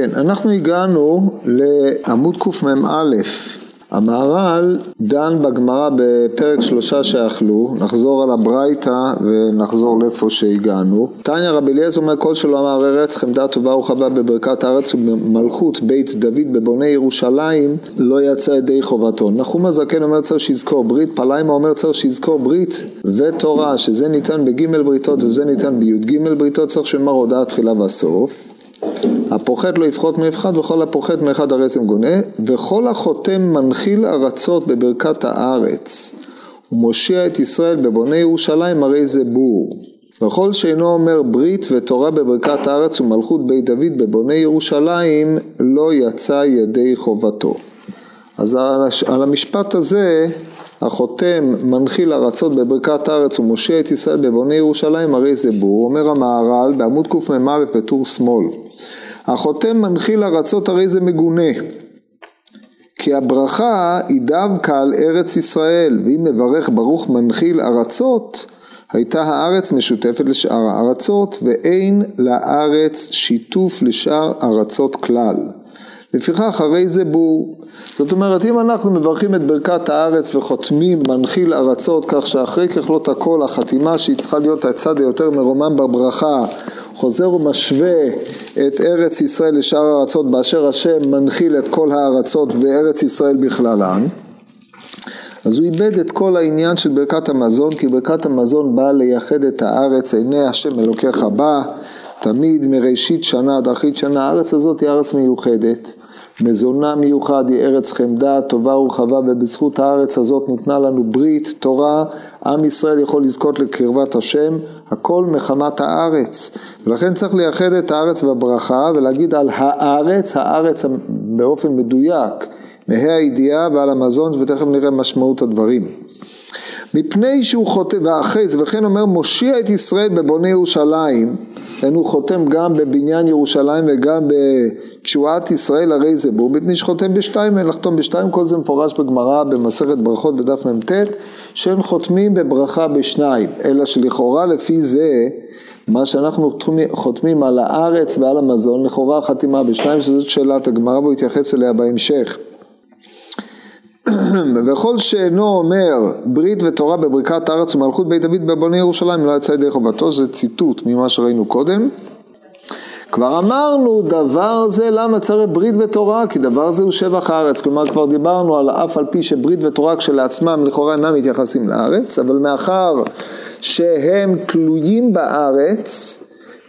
כן, אנחנו הגענו לעמוד קמ"א. המהר"ל דן בגמרא בפרק שלושה שאכלו, נחזור על הברייתא ונחזור לאיפה שהגענו. תניא רבי אליעזר אומר כל שלא אמר ארץ חמדה טובה ורחבה בברכת הארץ ובמלכות בית דוד בבוני ירושלים לא יצא ידי חובתו. נחום הזקן אומר צריך שיזכור ברית, פליימה אומר צריך שיזכור ברית ותורה שזה ניתן בג' בריתות וזה ניתן בי"ג בריתות צריך שמר הודעה תחילה והסוף. הפוחד לא יפחות מאחד וכל הפוחד מאחד הרסם גונה וכל החותם מנחיל ארצות בברכת הארץ ומושיע את ישראל בבוני ירושלים הרי זה בור. וכל שאינו אומר ברית ותורה בברכת הארץ ומלכות בית דוד בבוני ירושלים לא יצא ידי חובתו. אז על המשפט הזה החותם מנחיל ארצות בברכת הארץ ומושיע את ישראל בבוני ירושלים הרי זה בור. אומר המהר"ל בעמוד קמ"א בטור שמאל החותם מנחיל ארצות הרי זה מגונה. כי הברכה היא דווקא על ארץ ישראל, ואם מברך ברוך מנחיל ארצות, הייתה הארץ משותפת לשאר הארצות, ואין לארץ שיתוף לשאר ארצות כלל. לפיכך הרי זה בור. זאת אומרת, אם אנחנו מברכים את ברכת הארץ וחותמים מנחיל ארצות, כך שאחרי ככלות הכל החתימה שהיא צריכה להיות הצד היותר מרומם בברכה, חוזר ומשווה את ארץ ישראל לשאר הארצות באשר השם מנחיל את כל הארצות וארץ ישראל בכללן. אז הוא איבד את כל העניין של ברכת המזון כי ברכת המזון באה לייחד את הארץ עיני השם אלוקיך בא תמיד מראשית שנה עד אחרית שנה הארץ הזאת היא ארץ מיוחדת מזונה מיוחד היא ארץ חמדה, טובה ורחבה, ובזכות הארץ הזאת ניתנה לנו ברית, תורה, עם ישראל יכול לזכות לקרבת השם, הכל מחמת הארץ. ולכן צריך לייחד את הארץ בברכה ולהגיד על הארץ, הארץ באופן מדויק, מהי הידיעה ועל המזון, ותכף נראה משמעות הדברים. מפני שהוא חותם, ואחרי זה, וכן אומר מושיע את ישראל בבוני ירושלים, כן, הוא חותם גם בבניין ירושלים וגם בתשועת ישראל הרי זה בור, מפני שחותם בשתיים, לחתום בשתיים, כל זה מפורש בגמרא במסכת ברכות בדף מ"ט, שהם חותמים בברכה בשניים, אלא שלכאורה לפי זה מה שאנחנו חותמים על הארץ ועל המזון, לכאורה חתימה בשניים, שזאת שאלת הגמרא והוא יתייחס אליה בהמשך. וכל שאינו אומר ברית ותורה בברכת הארץ ומלכות בית דוד בבוני ירושלים לא יצא ידי חובתו, זה ציטוט ממה שראינו קודם. כבר אמרנו דבר זה למה צריך ברית ותורה כי דבר זה הוא שבח הארץ כלומר כבר דיברנו על אף על פי שברית ותורה כשלעצמם לכאורה אינם מתייחסים לארץ אבל מאחר שהם תלויים בארץ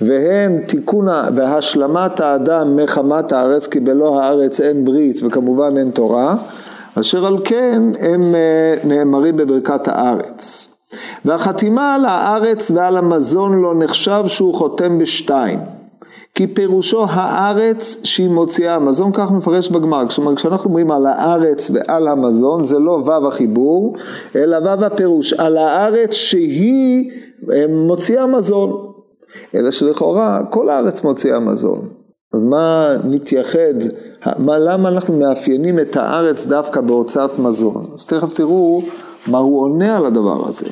והם תיקון והשלמת האדם מחמת הארץ כי בלא הארץ אין ברית וכמובן אין תורה אשר על כן הם אה, נאמרים בברכת הארץ. והחתימה על הארץ ועל המזון לא נחשב שהוא חותם בשתיים. כי פירושו הארץ שהיא מוציאה המזון, כך מפרש בגמר. כלומר, כשאנחנו אומרים על הארץ ועל המזון, זה לא ו' החיבור, אלא ו' הפירוש, על הארץ שהיא אה, מוציאה מזון. אלא שלכאורה כל הארץ מוציאה מזון. אז מה מתייחד, מה, למה אנחנו מאפיינים את הארץ דווקא בהוצאת מזון? אז תכף תראו מה הוא עונה על הדבר הזה.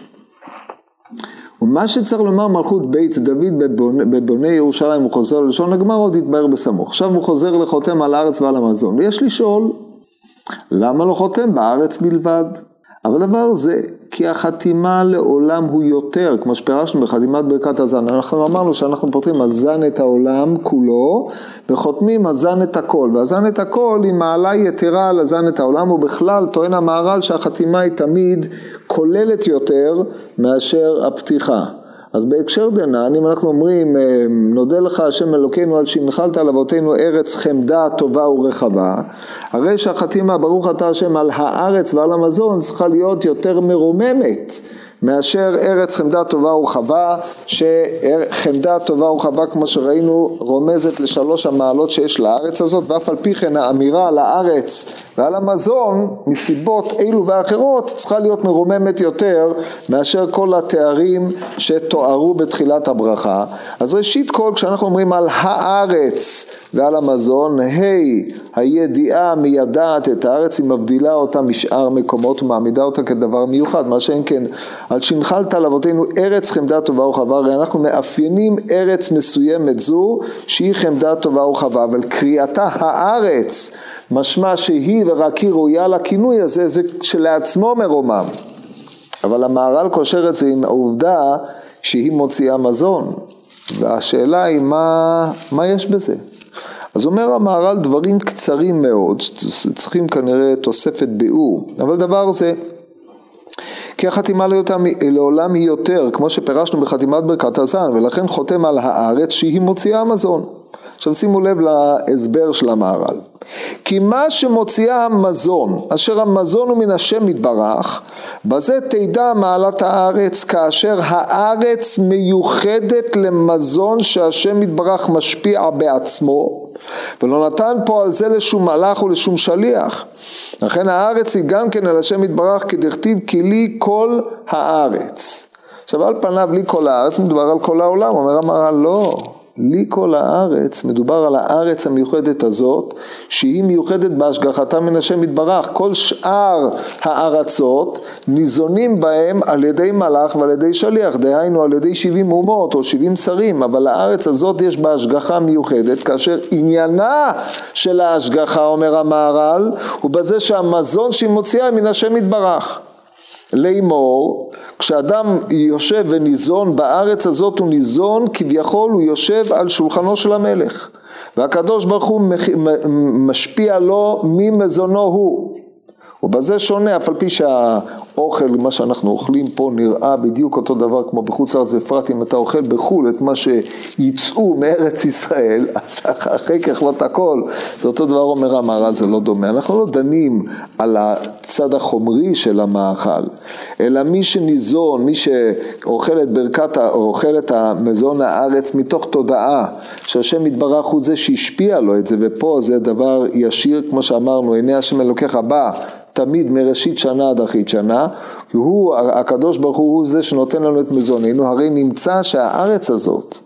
ומה שצריך לומר מלכות בית דוד בבוני, בבוני ירושלים, הוא חוזר ללשון הגמר, עוד יתבהר בסמוך. עכשיו הוא חוזר לחותם על הארץ ועל המזון. ויש לשאול, למה לא חותם בארץ בלבד? אבל דבר זה, כי החתימה לעולם הוא יותר, כמו שפירשנו בחתימת ברכת הזן. אנחנו אמרנו שאנחנו פותרים הזן את העולם כולו, וחותמים הזן את הכל. והזן את הכל היא מעלה יתרה על הזן את העולם, ובכלל טוען המהר"ל שהחתימה היא תמיד כוללת יותר מאשר הפתיחה. אז בהקשר דנן, אם אנחנו אומרים, אה, נודה לך השם אלוקינו על שהנחלת על אבותינו ארץ חמדה טובה ורחבה, הרי שהחתימה ברוך אתה השם על הארץ ועל המזון צריכה להיות יותר מרוממת. מאשר ארץ חמדה טובה ורחבה, שחמדה טובה ורחבה כמו שראינו רומזת לשלוש המעלות שיש לארץ הזאת, ואף על פי כן האמירה על הארץ ועל המזון, מסיבות אלו ואחרות, צריכה להיות מרוממת יותר מאשר כל התארים שתוארו בתחילת הברכה. אז ראשית כל, כשאנחנו אומרים על הארץ ועל המזון, ה' הידיעה מיידעת את הארץ, היא מבדילה אותה משאר מקומות ומעמידה אותה כדבר מיוחד, מה שאין כן על שהנחלת על אבותינו ארץ חמדה טובה ורחבה, הרי אנחנו מאפיינים ארץ מסוימת זו שהיא חמדה טובה ורחבה, אבל קריאתה הארץ, משמע שהיא ורק היא ראויה לכינוי הזה, זה כשלעצמו מרומם. אבל המהר"ל קושר את זה עם העובדה שהיא מוציאה מזון, והשאלה היא מה, מה יש בזה. אז אומר המהר"ל דברים קצרים מאוד, שצריכים כנראה תוספת ביאור, אבל דבר זה, כי החתימה לעולם היא יותר, כמו שפירשנו בחתימת ברכת הזן, ולכן חותם על הארץ שהיא מוציאה מזון. עכשיו שימו לב להסבר של המהר"ל. כי מה שמוציאה המזון, אשר המזון הוא מן השם יתברך, בזה תדע מעלת הארץ, כאשר הארץ מיוחדת למזון שהשם יתברך משפיע בעצמו, ולא נתן פה על זה לשום מלאך ולשום שליח. לכן הארץ היא גם כן על השם יתברך כדכתיב כי לי כל הארץ. עכשיו על פניו לי כל הארץ מדובר על כל העולם, אומר המהר"ל לא, לי כל הארץ, מדובר על הארץ המיוחדת הזאת, שהיא מיוחדת בהשגחתה מן השם יתברך. כל שאר הארצות ניזונים בהם על ידי מלאך ועל ידי שליח, דהיינו על ידי שבעים אומות או שבעים שרים, אבל הארץ הזאת יש בה השגחה מיוחדת, כאשר עניינה של ההשגחה, אומר המהר"ל, הוא בזה שהמזון שהיא מוציאה מן השם יתברך. לאמור, כשאדם יושב וניזון בארץ הזאת הוא ניזון כביכול הוא יושב על שולחנו של המלך. והקדוש ברוך הוא משפיע לו ממזונו הוא ובזה שונה, אף על פי שהאוכל, מה שאנחנו אוכלים פה נראה בדיוק אותו דבר כמו בחוץ לארץ, בפרט אם אתה אוכל בחו"ל את מה שיצאו מארץ ישראל, אז אחרי ככלות הכל, זה אותו דבר אומר המהר"ל, זה לא דומה. אנחנו לא דנים על הצד החומרי של המאכל, אלא מי שניזון, מי שאוכל את ברכת, או אוכל את המזון הארץ מתוך תודעה, שהשם יתברך הוא זה שהשפיע לו את זה, ופה זה דבר ישיר, כמו שאמרנו, עיני השם אלוקיך בא. תמיד מראשית שנה עד אחרית שנה, הוא, הקדוש ברוך הוא, הוא זה שנותן לנו את מזוננו, הרי נמצא שהארץ הזאת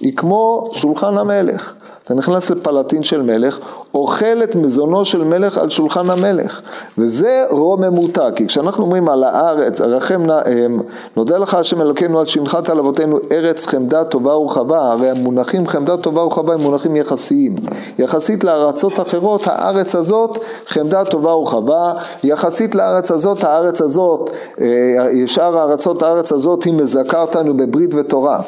היא כמו שולחן המלך. אתה נכנס לפלטין של מלך, אוכל את מזונו של מלך על שולחן המלך. וזה רוממותה, כי כשאנחנו אומרים על הארץ, רחם נאם, נודה לך השם אלוקינו על שנחת על אבותינו ארץ חמדה טובה ורחבה, הרי המונחים חמדה טובה ורחבה הם מונחים יחסיים. יחסית לארצות אחרות, הארץ הזאת חמדה טובה ורחבה, יחסית לארץ הזאת, הארץ הזאת, אה, שאר הארצות, הארץ הזאת היא מזכה אותנו בברית ותורה.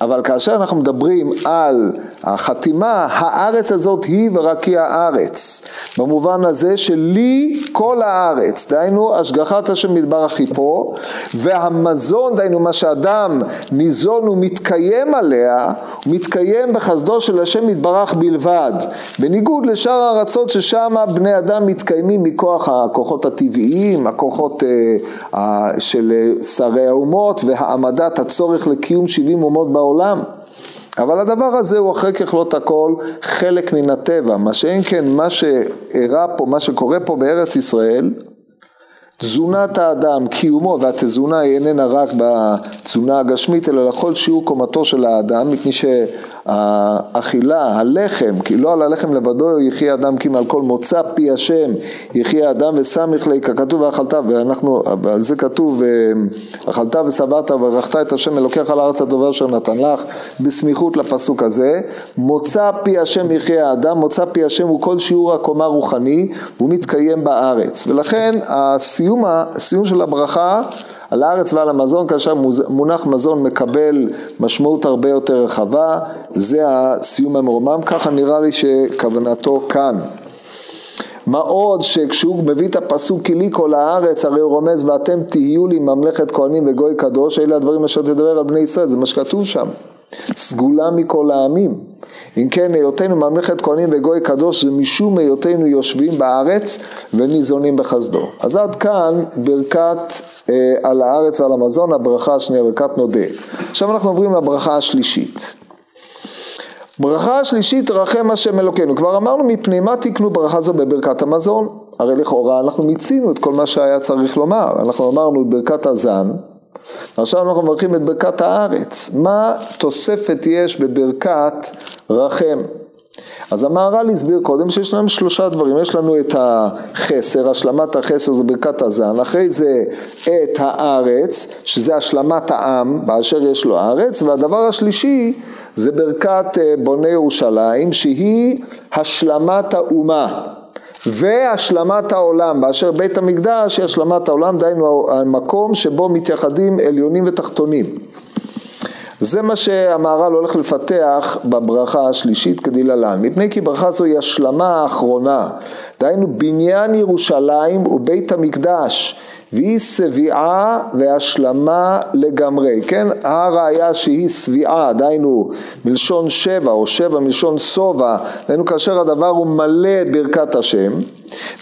אבל כאשר אנחנו מדברים על החתימה, הארץ הזאת היא ורק היא הארץ. במובן הזה שלי כל הארץ, דהיינו השגחת השם היא פה, והמזון, דהיינו מה שאדם ניזון ומתקיים עליה, הוא מתקיים בחסדו של השם יתברך בלבד. בניגוד לשאר הארצות ששם בני אדם מתקיימים מכוח הכוחות הטבעיים, הכוחות uh, uh, של שרי האומות והעמדת הצורך לקיום 70 אומות בעולם. העולם. אבל הדבר הזה הוא אחרי ככלות הכל חלק מן הטבע, מה שאין כן מה שאירע פה, מה שקורה פה בארץ ישראל, תזונת האדם, קיומו, והתזונה היא איננה רק בתזונה הגשמית, אלא לכל שיעור קומתו של האדם, מפני שהאכילה, הלחם, כי לא על הלחם לבדו יחיה אדם כי מעל כל מוצא פי השם יחיה אדם וסמיך לי, ככתוב ואכלת, ואנחנו, ועל זה כתוב, אכלת ושבעת וברכת את השם אלוקיך על הארץ הטובה אשר נתן לך, בסמיכות לפסוק הזה, מוצא פי השם יחיה האדם, מוצא פי השם הוא כל שיעור הקומה רוחני, והוא מתקיים בארץ, ולכן הסיום סיום, סיום של הברכה על הארץ ועל המזון, כאשר מונח מזון מקבל משמעות הרבה יותר רחבה, זה הסיום המרומם, ככה נראה לי שכוונתו כאן. מה עוד שכשהוא מביא את הפסוק כי לי כל הארץ הרי הוא רומז ואתם תהיו לי ממלכת כהנים וגוי קדוש אלה הדברים אשר תדבר על בני ישראל זה מה שכתוב שם. סגולה מכל העמים אם כן היותנו ממלכת כהנים וגוי קדוש זה משום היותנו יושבים בארץ וניזונים בחסדו. אז עד כאן ברכת אה, על הארץ ועל המזון הברכה השנייה ברכת נודה. עכשיו אנחנו עוברים לברכה השלישית. ברכה השלישית רחם השם אלוקינו, כבר אמרנו מפני מה תקנו ברכה זו בברכת המזון, הרי לכאורה אנחנו מיצינו את כל מה שהיה צריך לומר, אנחנו אמרנו ברכת הזן, ועכשיו אנחנו מברכים את ברכת הארץ, מה תוספת יש בברכת רחם? אז המהר"ל הסביר קודם שיש לנו שלושה דברים, יש לנו את החסר, השלמת החסר זה ברכת הזן, אחרי זה את הארץ, שזה השלמת העם באשר יש לו ארץ, והדבר השלישי זה ברכת אה, בוני ירושלים, שהיא השלמת האומה. והשלמת העולם, באשר בית המקדש היא השלמת העולם, דהיינו המקום שבו מתייחדים עליונים ותחתונים. זה מה שהמהר"ל הולך לפתח בברכה השלישית כדלהלן, מפני כי ברכה זו היא השלמה האחרונה, דהיינו בניין ירושלים ובית המקדש, והיא שביעה והשלמה לגמרי, כן? הראיה שהיא שביעה, דהיינו מלשון שבע או שבע מלשון שובע, דהיינו כאשר הדבר הוא מלא את ברכת השם,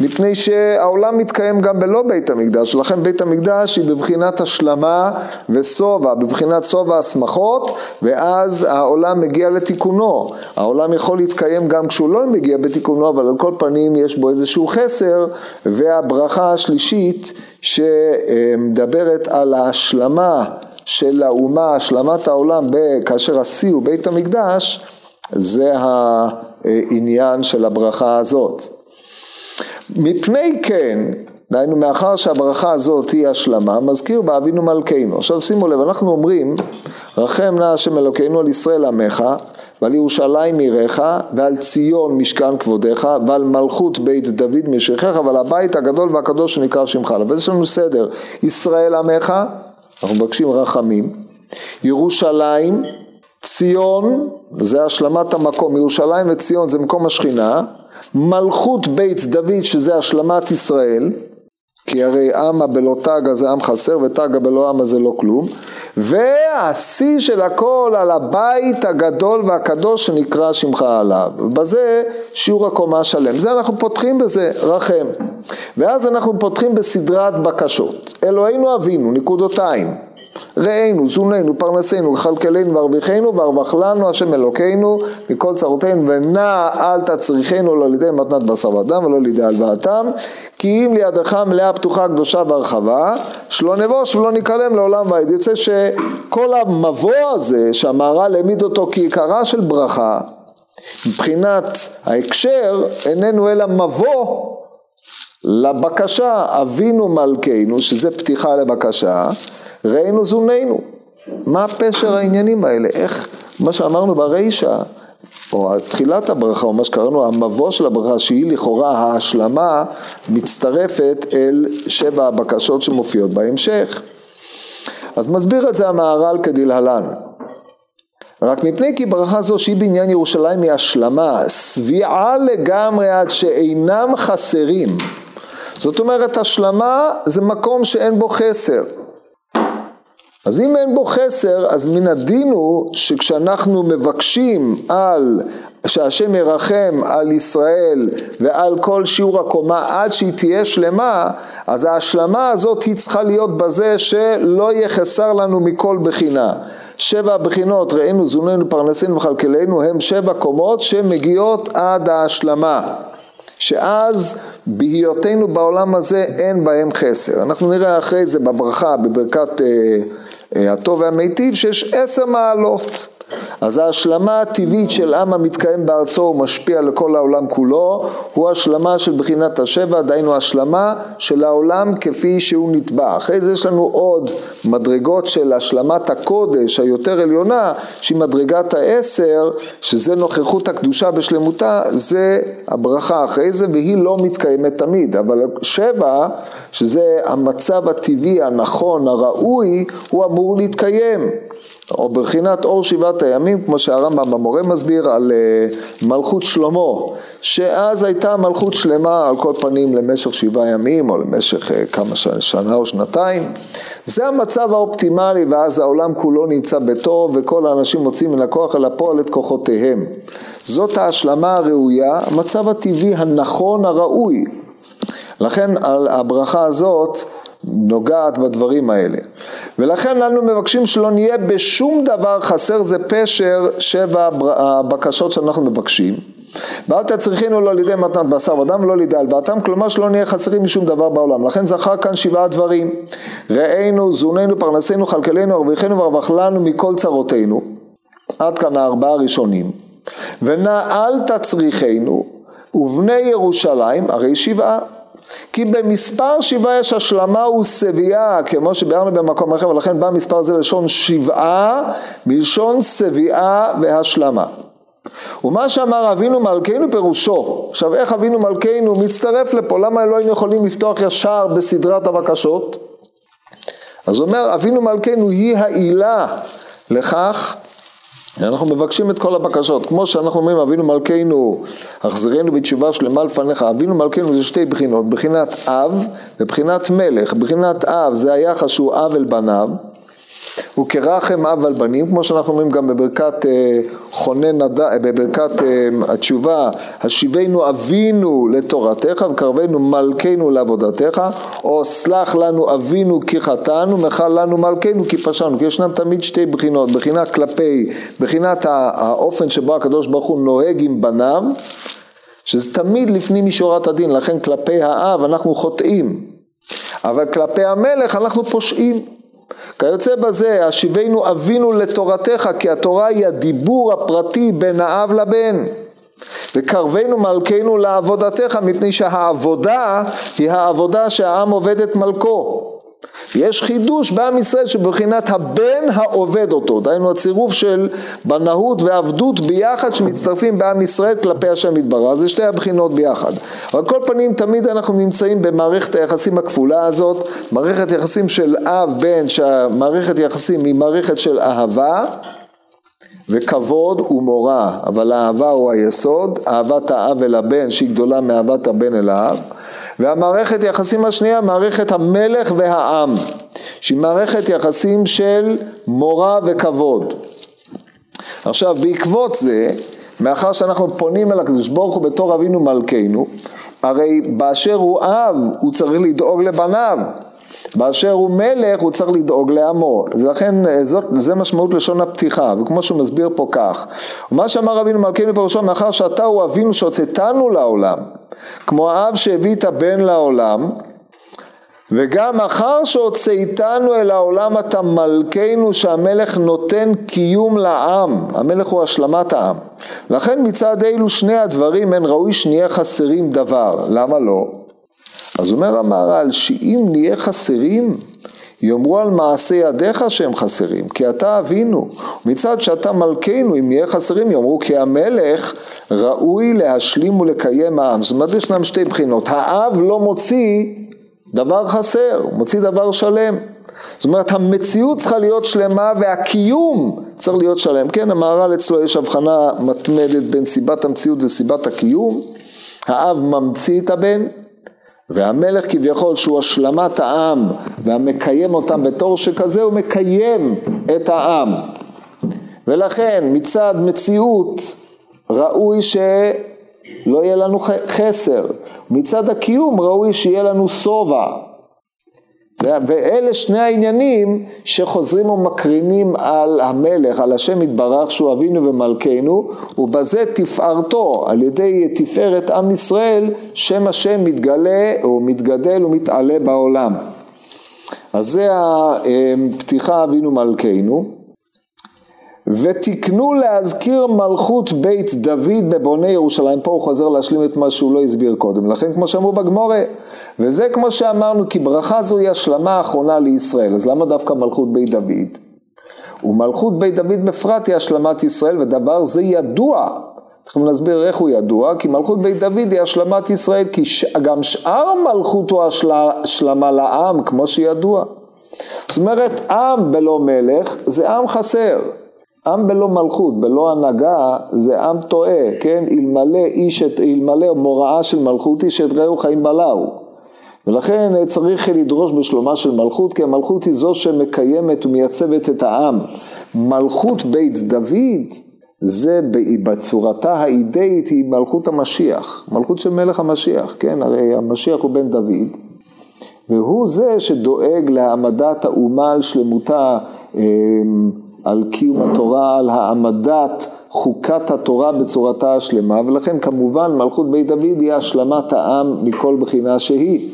מפני שהעולם מתקיים גם בלא בית המקדש, ולכן בית המקדש היא בבחינת השלמה ושובע, בבחינת שובע השמחות, ואז העולם מגיע לתיקונו. העולם יכול להתקיים גם כשהוא לא מגיע בתיקונו, אבל על כל פנים יש בו איזשהו חסר, והברכה השלישית שמדברת על ההשלמה של האומה, השלמת העולם כאשר השיא הוא בית המקדש, זה העניין של הברכה הזאת. מפני כן, דהיינו מאחר שהברכה הזאת היא השלמה, מזכיר בה אבינו מלכנו. עכשיו שימו לב, אנחנו אומרים, רחם נא השם אלוקינו על ישראל עמך, ועל ירושלים עירך, ועל ציון משכן כבודיך, ועל מלכות בית דוד משכך, ועל הבית הגדול והקדוש שנקרא שמך. ויש לנו סדר, ישראל עמך, אנחנו מבקשים רחמים, ירושלים, ציון, זה השלמת המקום, ירושלים וציון זה מקום השכינה, מלכות בית דוד שזה השלמת ישראל, כי הרי עמה בלא תגה זה עם חסר ותגה בלא עמה זה לא כלום, והשיא של הכל על הבית הגדול והקדוש שנקרא שמך עליו. בזה שיעור הקומה שלם. זה אנחנו פותחים בזה, רחם. ואז אנחנו פותחים בסדרת בקשות. אלוהינו אבינו, נקודותיים. ראינו, זוננו, פרנסנו, כלכלנו והרוויחנו, והרווח לנו השם אלוקינו מכל צרותינו, ונע אל תצריכנו לא לידי מתנת בשר ודם ולא לידי הלוואתם, כי אם לידך מלאה פתוחה קדושה והרחבה, שלא נבוש ולא ניכלם לעולם ועד. יוצא שכל המבוא הזה שהמהר"ל העמיד אותו כעיקרה של ברכה, מבחינת ההקשר איננו אלא מבוא לבקשה אבינו מלכנו, שזה פתיחה לבקשה, ראינו זוננו. מה פשר העניינים האלה? איך, מה שאמרנו ברישא, או תחילת הברכה, או מה שקראנו המבוא של הברכה, שהיא לכאורה ההשלמה, מצטרפת אל שבע הבקשות שמופיעות בהמשך. אז מסביר את זה המהר"ל כדלהלן. רק מפני כי ברכה זו שהיא בעניין ירושלים היא השלמה, שביעה לגמרי עד שאינם חסרים. זאת אומרת השלמה זה מקום שאין בו חסר. אז אם אין בו חסר, אז מן הדין הוא שכשאנחנו מבקשים על שהשם ירחם על ישראל ועל כל שיעור הקומה עד שהיא תהיה שלמה, אז ההשלמה הזאת היא צריכה להיות בזה שלא יהיה חסר לנו מכל בחינה. שבע בחינות, ראינו, זוננו, פרנסנו וכלכלנו, הם שבע קומות שמגיעות עד ההשלמה. שאז בהיותנו בעולם הזה אין בהם חסר. אנחנו נראה אחרי זה בברכה, בברכת... אה, הטוב והמיטיב שיש עשר מעלות. אז ההשלמה הטבעית של עם המתקיים בארצו ומשפיע לכל העולם כולו, הוא השלמה של בחינת השבע, דהיינו השלמה של העולם כפי שהוא נתבע. אחרי זה יש לנו עוד מדרגות של השלמת הקודש היותר עליונה, שהיא מדרגת העשר, שזה נוכחות הקדושה בשלמותה, זה הברכה אחרי זה, והיא לא מתקיימת תמיד, אבל שבע, שזה המצב הטבעי הנכון, הראוי, הוא אמור להתקיים. או בבחינת אור שבעת הימים, כמו שהרמב"ם המורה מסביר על אה, מלכות שלמה, שאז הייתה מלכות שלמה על כל פנים למשך שבעה ימים, או למשך אה, כמה שנה, שנה או שנתיים. זה המצב האופטימלי, ואז העולם כולו נמצא בטוב, וכל האנשים מוצאים מן הכוח אל הפועל את כוחותיהם. זאת ההשלמה הראויה, המצב הטבעי הנכון, הראוי. לכן הברכה הזאת נוגעת בדברים האלה. ולכן אנו מבקשים שלא נהיה בשום דבר חסר זה פשר שבע הבקשות שאנחנו מבקשים. ואל תצריכינו לא לידי מתנת בשר ודם ולא לידי הלוואתם, כלומר שלא נהיה חסרים משום דבר בעולם. לכן זכר כאן שבעה דברים. ראינו, זוננו, פרנסנו, כלכלנו, הרוויחנו והרווח לנו מכל צרותינו. עד כאן הארבעה הראשונים. ונעל תצריכנו, ובני ירושלים הרי שבעה. כי במספר שבעה יש השלמה ושביעה, כמו שביארנו במקום אחר, ולכן בא מספר זה לשון שבעה, מלשון שביעה והשלמה. ומה שאמר אבינו מלכנו פירושו, עכשיו איך אבינו מלכנו מצטרף לפה, למה לא היינו יכולים לפתוח ישר בסדרת הבקשות? אז הוא אומר אבינו מלכנו היא העילה לכך אנחנו מבקשים את כל הבקשות, כמו שאנחנו אומרים אבינו מלכנו, החזרנו בתשובה שלמה לפניך, אבינו מלכנו זה שתי בחינות, בחינת אב ובחינת מלך, בחינת אב זה היחס שהוא אב אל בניו הוא כרחם אב על בנים, כמו שאנחנו אומרים גם בברכת אה, חונן. אה, בברכת אה, התשובה, השיבנו אבינו לתורתך וקרבנו מלכנו לעבודתך, או סלח לנו אבינו כי חטאנו, מחל לנו מלכנו כי פשענו, כי ישנם תמיד שתי בחינות, בחינה כלפי, בחינת האופן שבו הקדוש ברוך הוא נוהג עם בניו, שזה תמיד לפנים משורת הדין, לכן כלפי האב אנחנו חוטאים, אבל כלפי המלך אנחנו פושעים. כיוצא בזה, השיבנו אבינו לתורתך, כי התורה היא הדיבור הפרטי בין האב לבן. וקרבנו מלכנו לעבודתך, מפני שהעבודה היא העבודה שהעם עובד את מלכו. יש חידוש בעם ישראל שבבחינת הבן העובד אותו, דהיינו הצירוף של בנאות ועבדות ביחד שמצטרפים בעם ישראל כלפי השם יתברך, זה שתי הבחינות ביחד. אבל כל פנים תמיד אנחנו נמצאים במערכת היחסים הכפולה הזאת, מערכת יחסים של אב בן, שהמערכת יחסים היא מערכת של אהבה וכבוד ומורא, אבל האהבה הוא היסוד, אהבת האב אל הבן שהיא גדולה מאהבת הבן אל האב והמערכת יחסים השנייה, מערכת המלך והעם, שהיא מערכת יחסים של מורא וכבוד. עכשיו, בעקבות זה, מאחר שאנחנו פונים אל הקדוש ברוך הוא בתור אבינו מלכנו, הרי באשר הוא אב, הוא צריך לדאוג לבניו. באשר הוא מלך הוא צריך לדאוג לעמו, לכן זאת, זה משמעות לשון הפתיחה, וכמו שהוא מסביר פה כך, ומה שאמר רבינו מלכנו פירושו, מאחר שאתה הוא אבינו שהוצאתנו לעולם, כמו האב שהביא את הבן לעולם, וגם אחר שהוצאתנו אל העולם אתה מלכנו שהמלך נותן קיום לעם, המלך הוא השלמת העם. לכן מצד אלו שני הדברים אין ראוי שנהיה חסרים דבר, למה לא? אז אומר המהר"ל שאם נהיה חסרים יאמרו על מעשה ידיך שהם חסרים, כי אתה אבינו. מצד שאתה מלכנו, אם נהיה חסרים, יאמרו כי המלך ראוי להשלים ולקיים העם. זאת אומרת, ישנם שתי בחינות. האב לא מוציא דבר חסר, הוא מוציא דבר שלם. זאת אומרת, המציאות צריכה להיות שלמה והקיום צריך להיות שלם. כן, המהר"ל אצלו יש הבחנה מתמדת בין סיבת המציאות וסיבת הקיום. האב ממציא את הבן, והמלך כביכול שהוא השלמת העם והמקיים אותם בתור שכזה הוא מקיים את העם. ולכן מצד מציאות ראוי שלא יהיה לנו חסר. מצד הקיום ראוי שיהיה לנו שובע ואלה שני העניינים שחוזרים ומקרינים על המלך, על השם יתברך שהוא אבינו ומלכנו, ובזה תפארתו, על ידי תפארת עם ישראל, שם השם מתגלה או מתגדל ומתעלה בעולם. אז זה הפתיחה אבינו מלכנו. ותקנו להזכיר מלכות בית דוד בבוני ירושלים. פה הוא חוזר להשלים את מה שהוא לא הסביר קודם. לכן כמו שאמרו בגמורה, וזה כמו שאמרנו, כי ברכה זו היא השלמה האחרונה לישראל. אז למה דווקא מלכות בית דוד? ומלכות בית דוד בפרט היא השלמת ישראל, ודבר זה ידוע. תכף נסביר איך הוא ידוע, כי מלכות בית דוד היא השלמת ישראל, כי גם שאר מלכות הוא השלמה לעם, כמו שידוע. זאת אומרת, עם בלא מלך זה עם חסר. עם בלא מלכות, בלא הנהגה, זה עם טועה, כן? אלמלא איש את, אלמלא מוראה של מלכות איש את רעהו חיים בלעו. ולכן צריך לדרוש בשלומה של מלכות, כי המלכות היא זו שמקיימת ומייצבת את העם. מלכות בית דוד, זה בצורתה האידאית היא מלכות המשיח, מלכות של מלך המשיח, כן? הרי המשיח הוא בן דוד. והוא זה שדואג להעמדת האומה על שלמותה, אמ, על קיום התורה, על העמדת חוקת התורה בצורתה השלמה, ולכן כמובן מלכות בית דוד היא השלמת העם מכל בחינה שהיא.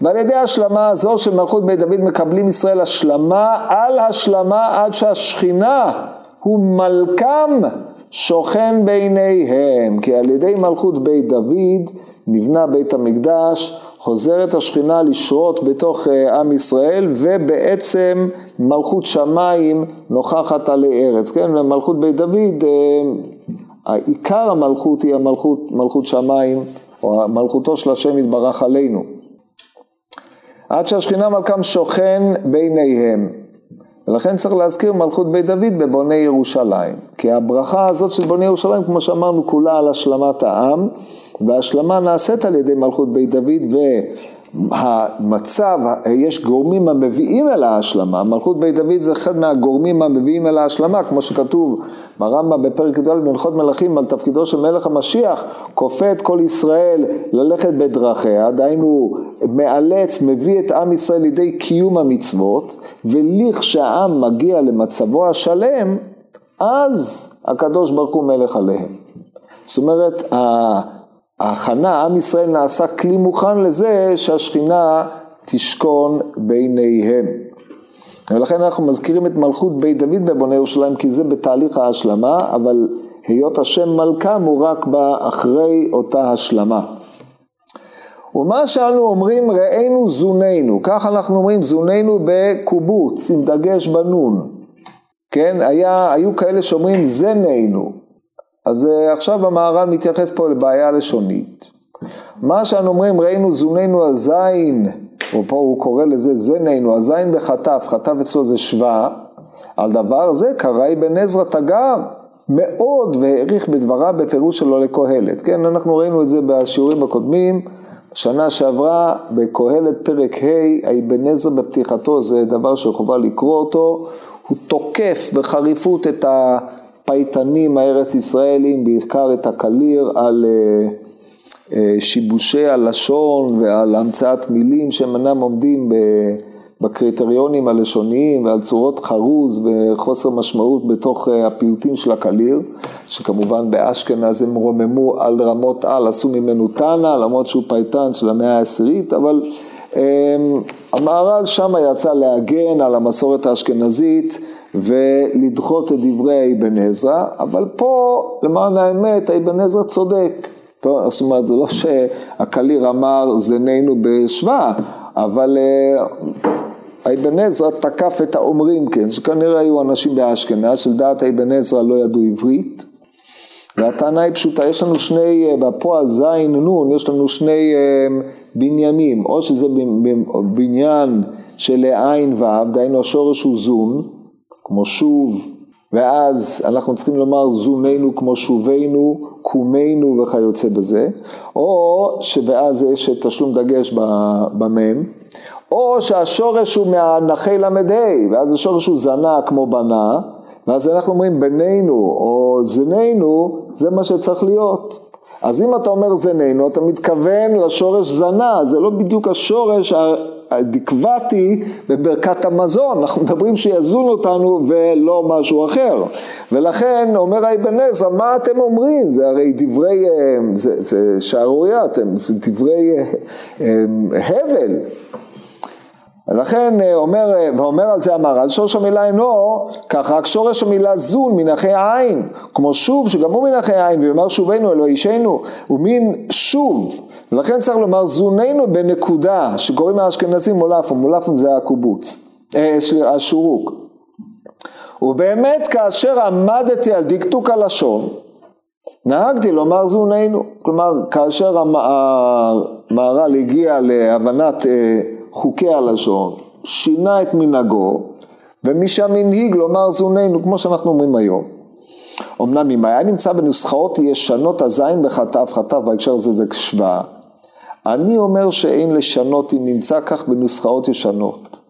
ועל ידי ההשלמה הזו של מלכות בית דוד מקבלים ישראל השלמה על השלמה עד שהשכינה הוא מלכם שוכן בעיניהם, כי על ידי מלכות בית דוד נבנה בית המקדש, חוזרת השכינה לשרות בתוך אה, עם ישראל ובעצם מלכות שמיים נוכחת עלי ארץ, כן, מלכות בית דוד, אה, עיקר המלכות היא המלכות, מלכות שמיים, או מלכותו של השם יתברך עלינו. עד שהשכינה מלכם שוכן ביניהם. ולכן צריך להזכיר מלכות בית דוד בבוני ירושלים. כי הברכה הזאת של בוני ירושלים, כמו שאמרנו, כולה על השלמת העם, וההשלמה נעשית על ידי מלכות בית דוד, והמצב, יש גורמים המביאים אל ההשלמה, מלכות בית דוד זה אחד מהגורמים המביאים אל ההשלמה, כמו שכתוב ברמב"ם בפרק י"ד בהלכות מלכים על תפקידו של מלך המשיח, כופה את כל ישראל ללכת בדרכיה, דהיינו מאלץ, מביא את עם ישראל לידי קיום המצוות, ולכשהעם מגיע למצבו השלם, אז הקדוש ברוך הוא מלך עליהם. זאת אומרת, ההכנה, עם ישראל נעשה כלי מוכן לזה שהשכינה תשכון ביניהם. ולכן אנחנו מזכירים את מלכות בית דוד בבוני ירושלים כי זה בתהליך ההשלמה, אבל היות השם מלכם הוא רק בא אחרי אותה השלמה. ומה שאנו אומרים ראינו זוננו, כך אנחנו אומרים זוננו בקובוץ עם דגש בנון, כן, היה, היו כאלה שאומרים זננו, אז אה, עכשיו המהר"ל מתייחס פה לבעיה לשונית. מה שאנו אומרים, ראינו זוננו הזין, או פה הוא קורא לזה זננו, הזין בחטף, חטף אצלו זה שווה, על דבר זה קראי בן עזרא תגר מאוד והעריך בדבריו בפירוש שלו לקהלת. כן, אנחנו ראינו את זה בשיעורים הקודמים, שנה שעברה בקהלת פרק ה', האבן עזרא בפתיחתו זה דבר שחובה לקרוא אותו, הוא תוקף בחריפות את ה... הפייטנים הארץ ישראלים, בעיקר את הקליר, על אה, אה, שיבושי הלשון ועל המצאת מילים שהם אינם עומדים בקריטריונים הלשוניים ועל צורות חרוז וחוסר משמעות בתוך אה, הפיוטים של הקליר, שכמובן באשכנז הם רוממו על רמות על, עשו ממנו תנא, למרות שהוא פייטן של המאה העשירית, אבל המהר"ל שם יצא להגן על המסורת האשכנזית ולדחות את דברי אבן עזרא, אבל פה למען האמת אבן עזרא צודק. זאת אומרת, זה לא שהקליר אמר זננו בשבא, אבל אה, אבן עזרא תקף את האומרים, כן, שכנראה היו אנשים באשכנז, שלדעת אבן עזרא לא ידעו עברית, והטענה היא פשוטה, יש לנו שני, אה, בפועל זין נון, יש לנו שני אה, בניינים, או שזה בניין של עין ו', דהיינו השורש הוא זון, כמו שוב, ואז אנחנו צריכים לומר זוננו כמו שובנו, קומנו וכיוצא בזה, או שאז יש תשלום דגש במם, או שהשורש הוא מהנחי ל"ה, ואז השורש הוא זנה כמו בנה, ואז אנחנו אומרים בנינו או זננו, זה מה שצריך להיות. אז אם אתה אומר זננו, אתה מתכוון לשורש זנה, זה לא בדיוק השורש הדקבתי בברכת המזון, אנחנו מדברים שיזון אותנו ולא משהו אחר. ולכן אומר האבן עזרא, מה אתם אומרים? זה הרי דברי, אה, זה, זה שערורייה, זה דברי אה, אה, הבל. לכן אומר, ואומר על זה המהר"ל, שורש המילה אינו, כך רק שורש המילה זון מנחי העין, כמו שוב שגם הוא מנחי העין, ויאמר שובנו אלוהי אישנו, הוא מין שוב, ולכן צריך לומר זוננו בנקודה, שקוראים האשכנזים מולפום, מולפום זה הקובוץ, אה, השורוק. ובאמת כאשר עמדתי על דקדוק הלשון, נהגתי לומר זוננו, כלומר כאשר המהר"ל הגיע להבנת אה, חוקי הלשון, שינה את מנהגו, ומשם הנהיג לומר זוננו, כמו שאנחנו אומרים היום. אמנם אם היה נמצא בנוסחאות ישנות הזין בחטף, חטף בהקשר הזה זה שווה, אני אומר שאין לשנות אם נמצא כך בנוסחאות ישנות.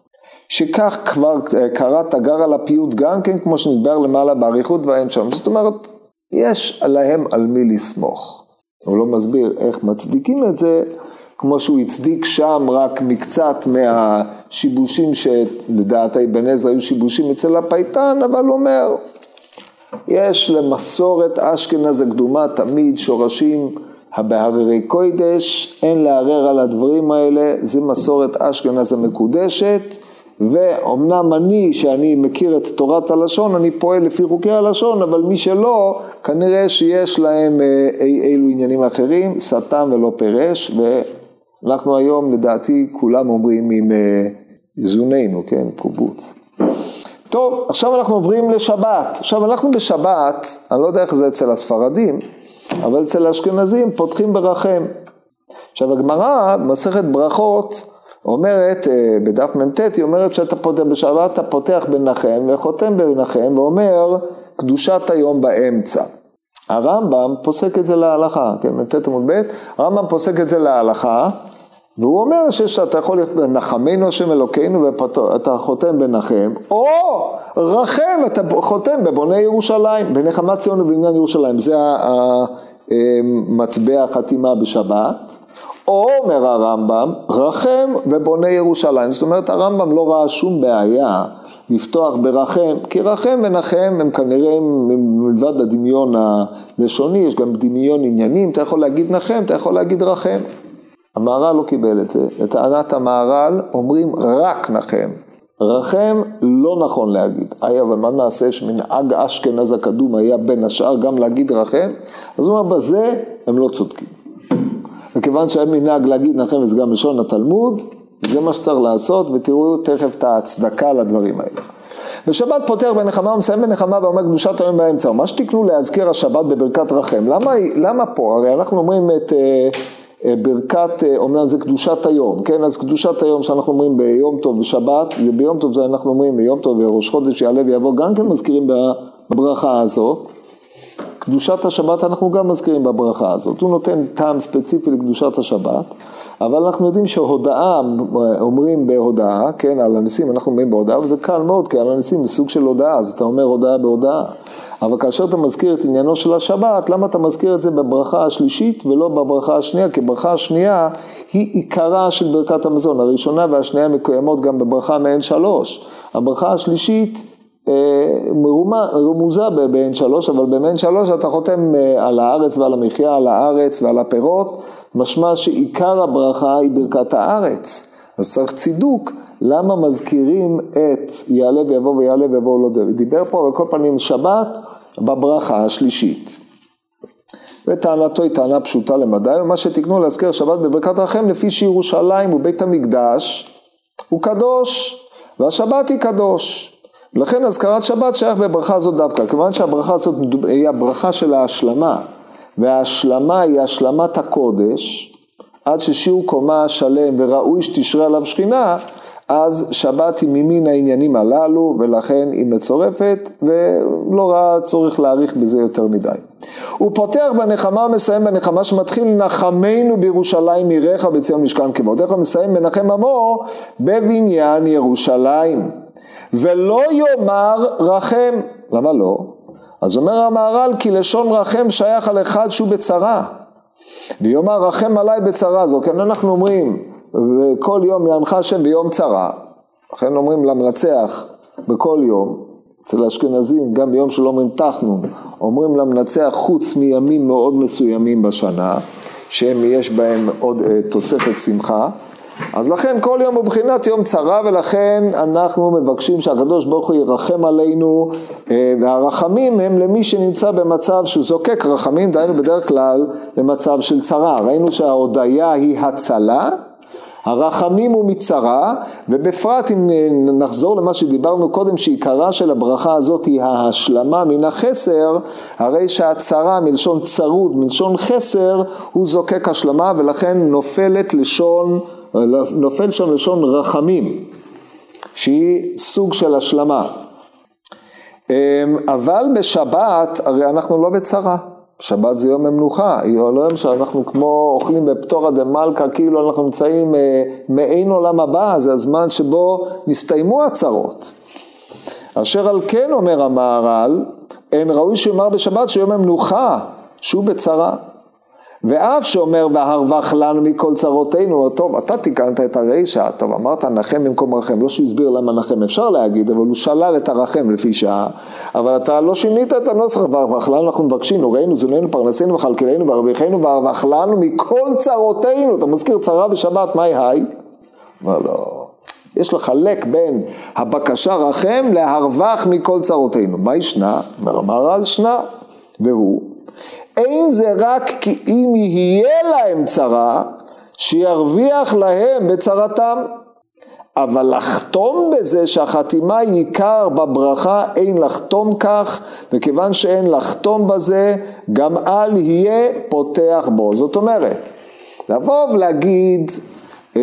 שכך כבר אה, קרא תגר על הפיוט גם כן כמו שנדבר למעלה באריכות ואין שם. זאת אומרת, יש להם על מי לסמוך. הוא לא מסביר איך מצדיקים את זה, כמו שהוא הצדיק שם רק מקצת מהשיבושים שלדעת אבן עזרא היו שיבושים אצל הפייטן, אבל אומר, יש למסורת אשכנז הקדומה תמיד שורשים הבהררי קוידש, אין לערער על הדברים האלה, זה מסורת אשכנז המקודשת, ואומנם אני, שאני מכיר את תורת הלשון, אני פועל לפי חוקי הלשון, אבל מי שלא, כנראה שיש להם אה, אי אילו עניינים אחרים, סתם ולא פירש, ואנחנו היום לדעתי כולם אומרים עם אה, זוננו, כן, קובוץ. טוב, עכשיו אנחנו עוברים לשבת. עכשיו אנחנו בשבת, אני לא יודע איך זה אצל הספרדים, אבל אצל האשכנזים פותחים ברחם. עכשיו הגמרא, מסכת ברכות, אומרת, אה, בדף מ"ט, היא אומרת שאתה פותח, בשבת אתה פותח בנחם וחותם בנחם ואומר קדושת היום באמצע. הרמב"ם פוסק את זה להלכה, כן, מ"ט עמוד ב', הרמב"ם פוסק את זה להלכה, והוא אומר שאתה יכול ללכת נחמנו השם אלוקינו ואתה חותם בנחם, או רחם אתה חותם בבוני ירושלים, בנחמת ציון ובעניין ירושלים, זה המטבע אה, החתימה בשבת. או אומר הרמב"ם, רחם ובונה ירושלים. זאת אומרת הרמב"ם לא ראה שום בעיה לפתוח ברחם, כי רחם ונחם הם כנראה מלבד הדמיון הלשוני, יש גם דמיון עניינים, אתה יכול להגיד נחם, אתה יכול להגיד רחם. המהר"ל לא קיבל את זה, לטענת המהר"ל אומרים רק נחם. רחם לא נכון להגיד. היי, אבל מה נעשה שמנהג אשכנז הקדום היה בין השאר גם להגיד רחם? אז הוא אומר, בזה הם לא צודקים. וכיוון שהיה מנהג להגיד נחם וזה גם לשון התלמוד, זה מה שצריך לעשות, ותראו תכף את ההצדקה לדברים האלה. בשבת פותח בנחמה ומסיים בנחמה ואומר קדושת היום באמצע. מה שתקנו להזכיר השבת בברכת רחם. למה, למה פה? הרי אנחנו אומרים את אה, ברכת, אה, אומנם זה קדושת היום, כן? אז קדושת היום שאנחנו אומרים ביום טוב בשבת, ביום טוב זה אנחנו אומרים ביום טוב וראש חודש יעלה ויבוא, גם כן מזכירים בברכה הזאת. קדושת השבת אנחנו גם מזכירים בברכה הזאת, הוא נותן טעם ספציפי לקדושת השבת, אבל אנחנו יודעים שהודאה, אומרים בהודאה, כן, על הניסים אנחנו אומרים בהודאה, וזה קל מאוד, כי על הניסים זה סוג של הודאה, אז אתה אומר הודאה בהודאה. אבל כאשר אתה מזכיר את עניינו של השבת, למה אתה מזכיר את זה בברכה השלישית ולא בברכה השנייה? כי ברכה השנייה היא עיקרה של ברכת המזון, הראשונה והשנייה מקוימות גם בברכה מעין שלוש. הברכה השלישית אה, רמוזה בעין שלוש, אבל במעין שלוש אתה חותם אה, על הארץ ועל המחיה, על הארץ ועל הפירות, משמע שעיקר הברכה היא ברכת הארץ. אז צריך צידוק, למה מזכירים את יעלה ויבוא ויעלה ויבוא לא דוד. דיבר פה על כל פנים שבת בברכה השלישית. וטענתו היא טענה פשוטה למדי, ומה שתקנו להזכיר שבת בברכת רחם לפי שירושלים ובית המקדש הוא קדוש, והשבת היא קדוש. לכן אזכרת שבת שייך בברכה הזאת דווקא, כיוון שהברכה הזאת היא הברכה של ההשלמה, וההשלמה היא השלמת הקודש, עד ששיעור קומה שלם וראוי שתשרה עליו שכינה, אז שבת היא ממין העניינים הללו, ולכן היא מצורפת, ולא ראה צורך להאריך בזה יותר מדי. הוא פותח בנחמה ומסיים בנחמה שמתחיל נחמנו בירושלים עירך בציון משכן כבודך ומסיים בנחם עמו בבניין ירושלים. ולא יאמר רחם. למה לא? אז אומר המהר"ל כי לשון רחם שייך על אחד שהוא בצרה. ויאמר רחם עליי בצרה זו, כן אנחנו אומרים וכל יום יענך השם ביום צרה, לכן אומרים למנצח בכל יום, אצל האשכנזים גם ביום שלא אומרים תחנון, אומרים למנצח חוץ מימים מאוד מסוימים בשנה, שהם יש בהם עוד uh, תוספת שמחה, אז לכן כל יום הוא בחינת יום צרה ולכן אנחנו מבקשים שהקדוש ברוך הוא ירחם עלינו אה, והרחמים הם למי שנמצא במצב שהוא זוקק רחמים, דהיינו בדרך כלל במצב של צרה. ראינו שההודיה היא הצלה הרחמים הוא מצרה, ובפרט אם נחזור למה שדיברנו קודם, שעיקרה של הברכה הזאת היא ההשלמה מן החסר, הרי שהצרה מלשון צרוד, מלשון חסר, הוא זוקק השלמה ולכן נופלת לשון נופל שם לשון רחמים, שהיא סוג של השלמה. אמ, אבל בשבת, הרי אנחנו לא בצרה. שבת זה יום המנוחה, יום שאנחנו כמו אוכלים בפטורה דה מלכה, כאילו אנחנו נמצאים אה, מעין עולם הבא, זה הזמן שבו נסתיימו הצרות. אשר על כן אומר המהר"ל, אין ראוי שיאמר בשבת שיום המנוחה, שהוא בצרה. ואף שאומר והרווח לנו מכל צרותינו, טוב, אתה תיקנת את הרישא, טוב, אמרת נחם במקום רחם, לא שהוא הסביר למה נחם אפשר להגיד, אבל הוא שלל את הרחם לפי שעה, אבל אתה לא שינית את הנוסח, והרווח לנו אנחנו מבקשים, ראינו זוננו פרנסינו וכלכלנו והרוויחנו והרווח לנו מכל צרותינו, אתה מזכיר צרה בשבת, מהי היי? אמר לא, יש לחלק בין הבקשה רחם להרווח מכל צרותינו. מה ישנה? אומר המהר"ל שנה, והוא אין זה רק כי אם יהיה להם צרה, שירוויח להם בצרתם. אבל לחתום בזה שהחתימה היא עיקר בברכה, אין לחתום כך, וכיוון שאין לחתום בזה, גם אל יהיה פותח בו. זאת אומרת, לבוא ולהגיד, אמ,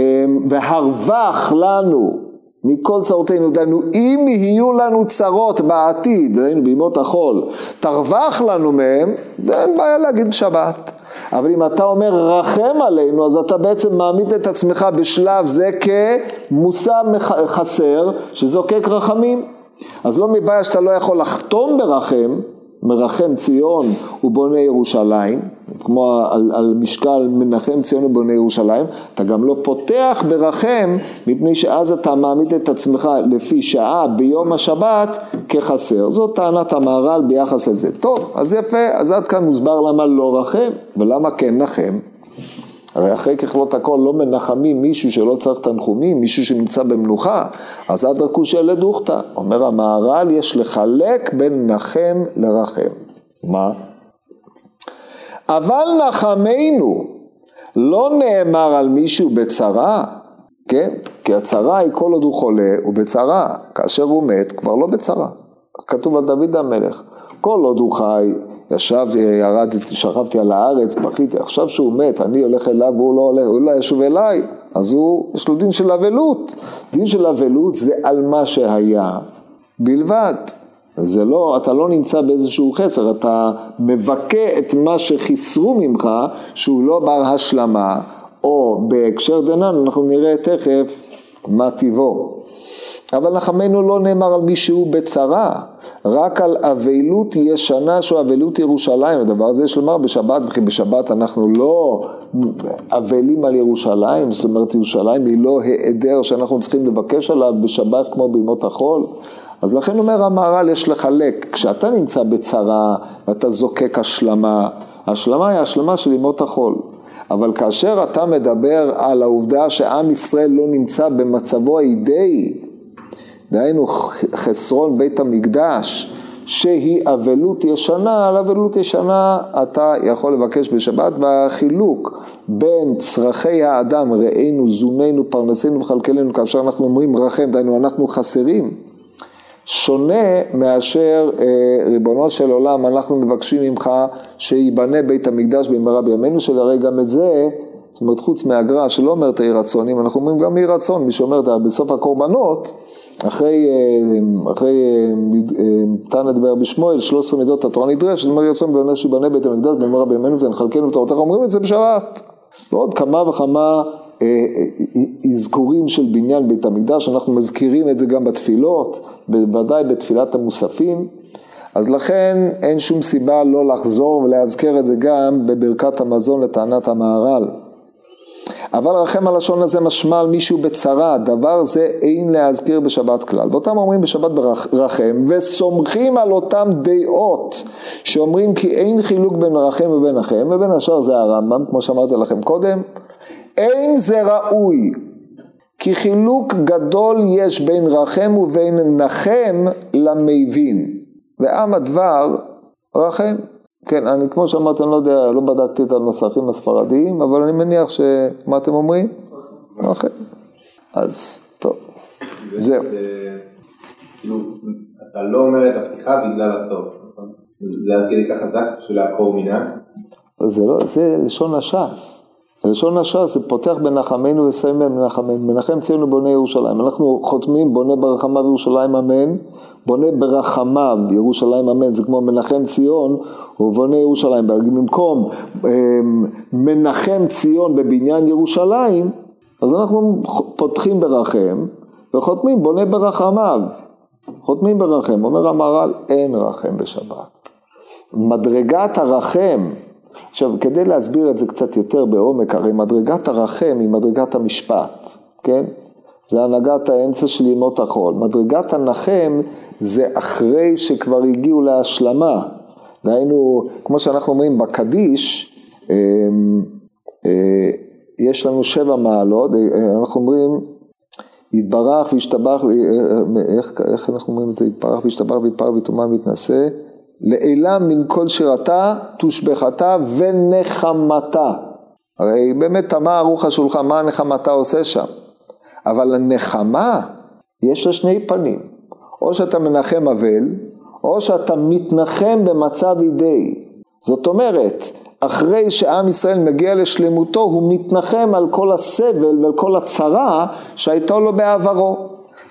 והרווח לנו מכל צרותינו, דהיינו אם יהיו לנו צרות בעתיד, דהיינו בימות החול, תרווח לנו מהם, אין בעיה להגיד בשבת. אבל אם אתה אומר רחם עלינו, אז אתה בעצם מעמיד את עצמך בשלב זה כמושא חסר שזוקק רחמים. אז לא מבעיה שאתה לא יכול לחתום ברחם, מרחם ציון ובונה ירושלים, כמו על, על משקל מנחם ציון ובונה ירושלים, אתה גם לא פותח ברחם, מפני שאז אתה מעמיד את עצמך לפי שעה ביום השבת כחסר. זאת טענת המהר"ל ביחס לזה. טוב, אז יפה, אז עד כאן מוסבר למה לא רחם, ולמה כן נחם. הרי אחרי ככלות הכל לא מנחמים מישהו שלא צריך תנחומים, מישהו שנמצא במנוחה, אז עד רקושי לדוכתא. אומר המהר"ל, יש לחלק בין נחם לרחם. מה? אבל נחמנו לא נאמר על מישהו בצרה, כן? כי הצרה היא כל עוד הוא חולה, הוא בצרה. כאשר הוא מת, כבר לא בצרה. כתוב על דוד המלך, כל עוד הוא חי, ישב, ירדתי, שכבתי על הארץ, בכיתי, עכשיו שהוא מת, אני הולך אליו והוא לא הולך, הוא לא ישוב אליי, אז הוא, יש לו דין של אבלות. דין של אבלות זה על מה שהיה בלבד. זה לא, אתה לא נמצא באיזשהו חסר, אתה מבכה את מה שחיסרו ממך, שהוא לא בר השלמה, או בהקשר דנן, אנחנו נראה תכף מה טיבו. אבל נחמנו לא נאמר על מישהו בצרה, רק על אבלות ישנה שהוא אבלות ירושלים, הדבר הזה יש לומר בשבת, וכי בשבת אנחנו לא אבלים על ירושלים, זאת אומרת ירושלים היא לא היעדר שאנחנו צריכים לבקש עליו בשבת כמו בימות החול, אז לכן אומר המהר"ל יש לחלק, כשאתה נמצא בצרה ואתה זוקק השלמה, השלמה היא השלמה של ימות החול. אבל כאשר אתה מדבר על העובדה שעם ישראל לא נמצא במצבו האידאי, דהיינו חסרון בית המקדש, שהיא אבלות ישנה, על אבלות ישנה אתה יכול לבקש בשבת, והחילוק בין צרכי האדם, ראינו, זוננו, פרנסנו וכלכלנו, כאשר אנחנו אומרים רחם, דהיינו אנחנו חסרים, שונה מאשר אה, ריבונו של עולם, אנחנו מבקשים ממך שייבנה בית המקדש במהרה בימינו, שלהרי גם את זה, זאת אומרת חוץ מהגר"א שלא אומרת יהי רצון, אם אנחנו אומרים גם יהי רצון, מי שאומר בסוף הקורבנות, אחרי, אה, אחרי אה, תנא דבר בשמואל, 13 מידות התורה נדרשת, אומר רצון ואומר שיבנה בית המקדש במהרה בימינו ונחלקנו את תורתך, אומרים את זה בשבת. ועוד כמה וכמה אזכורים של בניין בית המקדש, אנחנו מזכירים את זה גם בתפילות, בוודאי בתפילת המוספים, אז לכן אין שום סיבה לא לחזור ולהזכר את זה גם בברכת המזון לטענת המהר"ל. אבל רחם הלשון הזה משמע על מישהו בצרה, דבר זה אין להזכיר בשבת כלל. ואותם אומרים בשבת ברחם, וסומכים על אותם דעות, שאומרים כי אין חילוק בין רחם ובין רחם, ובין השאר זה הרמב"ם, כמו שאמרתי לכם קודם, אין זה ראוי, כי חילוק גדול יש בין רחם ובין נחם למבין, ועם הדבר רחם. כן, אני כמו שאמרתי, אני לא יודע, לא בדקתי את הנוסחים הספרדיים, אבל אני מניח ש... מה אתם אומרים? רחם. אז טוב, זהו. כאילו, אתה לא אומר את הפתיחה בגלל הסוף, נכון? זה עד כדי כך חזק בשביל לעקור מנהג? זה לא, זה לשון הש"ס. לשון הש"ס זה פותח בנחמנו וסיים בנחמנו, מנחם ציון ובונה ירושלים. אנחנו חותמים בונה ברחמיו ירושלים אמן, בונה ברחמיו ירושלים אמן, זה כמו מנחם ציון ובונה ירושלים. במקום אמ, מנחם ציון בבניין ירושלים, אז אנחנו פותחים ברחם וחותמים בונה ברחמיו. חותמים ברחם, אומר המהר"ל אין רחם בשבת. מדרגת הרחם עכשיו, כדי להסביר את זה קצת יותר בעומק, הרי מדרגת הרחם היא מדרגת המשפט, כן? זה הנהגת האמצע של ימות החול. מדרגת הנחם זה אחרי שכבר הגיעו להשלמה. דהיינו, כמו שאנחנו אומרים בקדיש, אמ, אה, יש לנו שבע מעלות, אה, אנחנו אומרים, יתברך וישתבח, איך, איך אנחנו אומרים את זה? יתברך וישתבח ויתפרח ויתומה ויתנשא, לעילה מן כל שירתה, תושבחתה ונחמתה. הרי באמת תמה ערוך השולחן, מה הנחמתה עושה שם? אבל הנחמה, יש לה שני פנים. או שאתה מנחם אבל, או שאתה מתנחם במצב אידאי. זאת אומרת, אחרי שעם ישראל מגיע לשלמותו, הוא מתנחם על כל הסבל ועל כל הצרה שהייתה לו בעברו.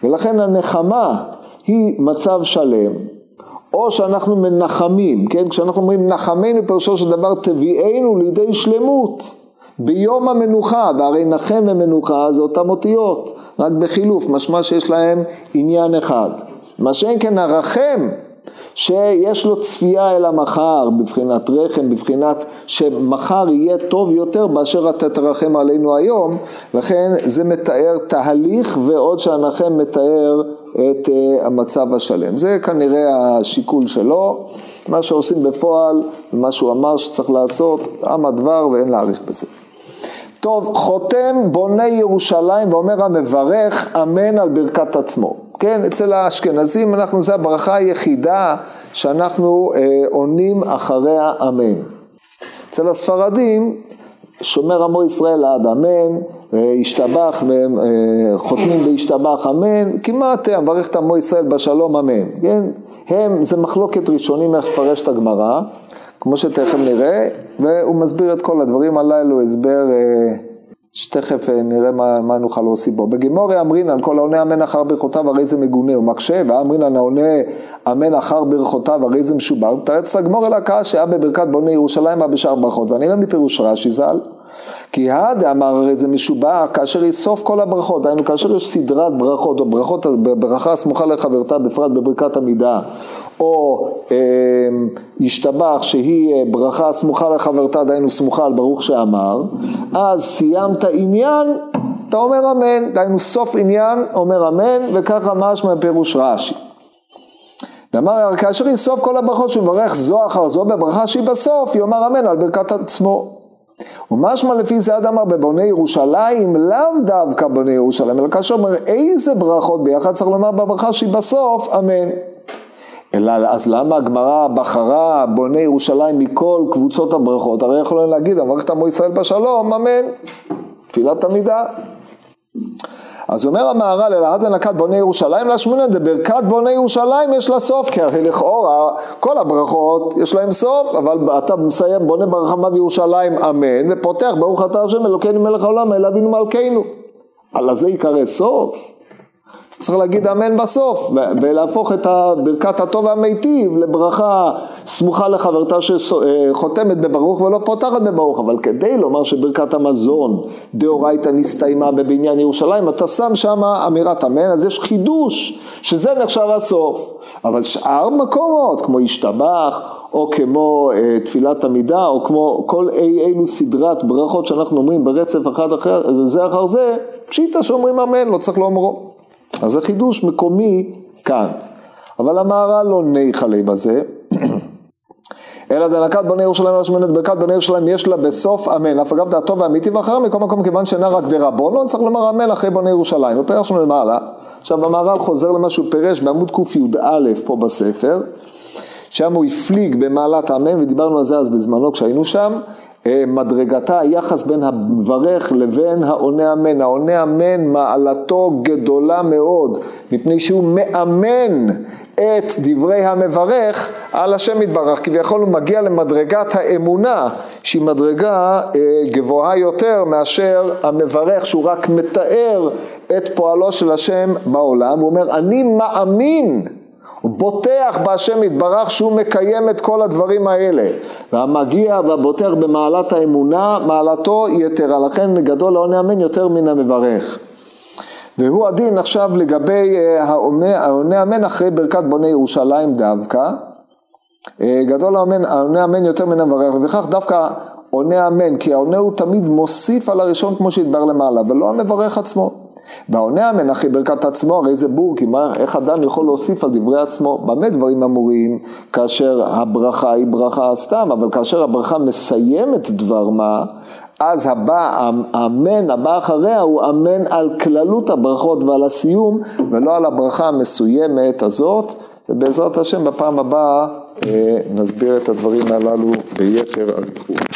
ולכן הנחמה היא מצב שלם, או שאנחנו מנחמים, כן? כשאנחנו אומרים נחמנו פירושו של דבר תביאנו לידי שלמות. ביום המנוחה, והרי נחם ומנוחה זה אותם אותיות, רק בחילוף, משמע שיש להם עניין אחד. מה שאין כן הרחם שיש לו צפייה אל המחר, בבחינת רחם, בבחינת שמחר יהיה טוב יותר באשר אתה תרחם עלינו היום, לכן זה מתאר תהליך ועוד שהנחם מתאר את uh, המצב השלם. זה כנראה השיקול שלו, מה שעושים בפועל, מה שהוא אמר שצריך לעשות, עם הדבר ואין להאריך בזה. טוב, חותם בונה ירושלים ואומר המברך אמן על ברכת עצמו. כן, אצל האשכנזים אנחנו, זו הברכה היחידה שאנחנו אה, עונים אחריה אמן. אצל הספרדים, שומר עמו ישראל עד אמן, והשתבח, אה, חותמים והשתבח אמן, כמעט המברך את עמו ישראל בשלום אמן, כן? הם, זה מחלוקת ראשונים איך לפרש את הגמרא, כמו שתכף נראה, והוא מסביר את כל הדברים הללו, הסבר... שתכף אה, נראה מה, מה נוכל להוסיף בו. בגימורי אמרינן כל העונה אמן אחר ברכותיו הרי זה מגונה הוא מקשה, ואמרינן העונה אמן אחר ברכותיו הרי זה משובר, תרץ לגמור אל הקהל שהיה בברכת בוני ירושלים בשאר ברכות, ואני רואה מפירוש רש"י ז"ל. כי הדה אמר הרי זה משובח כאשר יסוף כל הברכות, דהיינו כאשר יש סדרת ברכות או ברכות, ברכה סמוכה לחברתה בפרט בברכת עמידה או אה, ישתבח שהיא אה, ברכה סמוכה לחברתה, דהיינו סמוכה על ברוך שאמר, אז סיימת עניין, אתה אומר אמן, דהיינו סוף עניין, אומר אמן, וככה משמע פירוש רש"י. ואמר, כאשר יסוף כל הברכות שהוא מברך זו אחר זו בברכה שהיא בסוף, יאמר אמן על ברכת עצמו. ומשמע לפי זה עד אמר בבוני ירושלים, לאו דווקא בוני ירושלים, אלא כאשר אומר איזה ברכות ביחד צריך לומר בברכה שהיא בסוף, אמן. אלא אז למה הגמרא בחרה בוני ירושלים מכל קבוצות הברכות? הרי יכולים להגיד, המערכת עמו ישראל בשלום, אמן. תפילת עמידה. אז אומר המהר"ל, אלא עד הנקת בוני ירושלים להשמונה, ברכת בוני ירושלים יש לה סוף, כי הרי לכאורה כל הברכות יש להם סוף, אבל אתה מסיים בונה ברחמה בירושלים אמן, ופותח ברוך אתה השם אלוקינו מלך העולם, אל אבינו מלכנו. על זה ייקרא סוף? צריך להגיד אמן בסוף, ולהפוך את ברכת הטוב והמיטיב לברכה סמוכה לחברתה שחותמת בברוך ולא פותחת בברוך, אבל כדי לומר שברכת המזון דאורייתא נסתיימה בבניין ירושלים, אתה שם שם אמירת אמן, אז יש חידוש שזה נחשב הסוף, אבל שאר מקומות כמו השתבח או כמו אה, תפילת עמידה, או כמו כל אי אילו סדרת ברכות שאנחנו אומרים ברצף אחד אחר, זה אחר זה, פשיטא שאומרים אמן, לא צריך לאומרו. אז זה חידוש מקומי כאן. אבל המהר"ל לא ניחלה בזה. אלא דנקת בני ירושלים אלא שמנת ברכת בני ירושלים יש לה בסוף אמן, אף אגב דעתו ואמיתי ואחר מכל מקום כיוון שאינה רק דרבנון צריך לומר אמן אחרי בני ירושלים, ופרש לנו למעלה. עכשיו המהר"ל חוזר למה שהוא פירש בעמוד קי"א פה בספר, שם הוא הפליג במעלת האמן ודיברנו על זה אז בזמנו כשהיינו שם, מדרגתה, היחס בין המברך לבין העונה אמן. העונה אמן מעלתו גדולה מאוד, מפני שהוא מאמן את דברי המברך על השם יתברך. כביכול הוא מגיע למדרגת האמונה, שהיא מדרגה אה, גבוהה יותר מאשר המברך, שהוא רק מתאר את פועלו של השם בעולם. הוא אומר, אני מאמין הוא בוטח בהשם יתברך שהוא מקיים את כל הדברים האלה. והמגיע והבוטח במעלת האמונה, מעלתו יתרה. לכן גדול העונה אמן יותר מן המברך. והוא הדין עכשיו לגבי אה, העונה אמן אחרי ברכת בוני ירושלים דווקא. אה, גדול העונה אמן יותר מן המברך, וכך דווקא עונה אמן, כי העונה הוא תמיד מוסיף על הראשון כמו שהתברר למעלה, ולא המברך עצמו. והעונה אמן אחי ברכת עצמו, הרי זה בור, כי מה, איך אדם יכול להוסיף על דברי עצמו? במה דברים אמורים כאשר הברכה היא ברכה סתם, אבל כאשר הברכה מסיימת דבר מה, אז הבא, האמן הבא אחריה הוא אמן על כללות הברכות ועל הסיום, ולא על הברכה המסוימת הזאת, ובעזרת השם בפעם הבאה נסביר את הדברים הללו ביתר אריכות.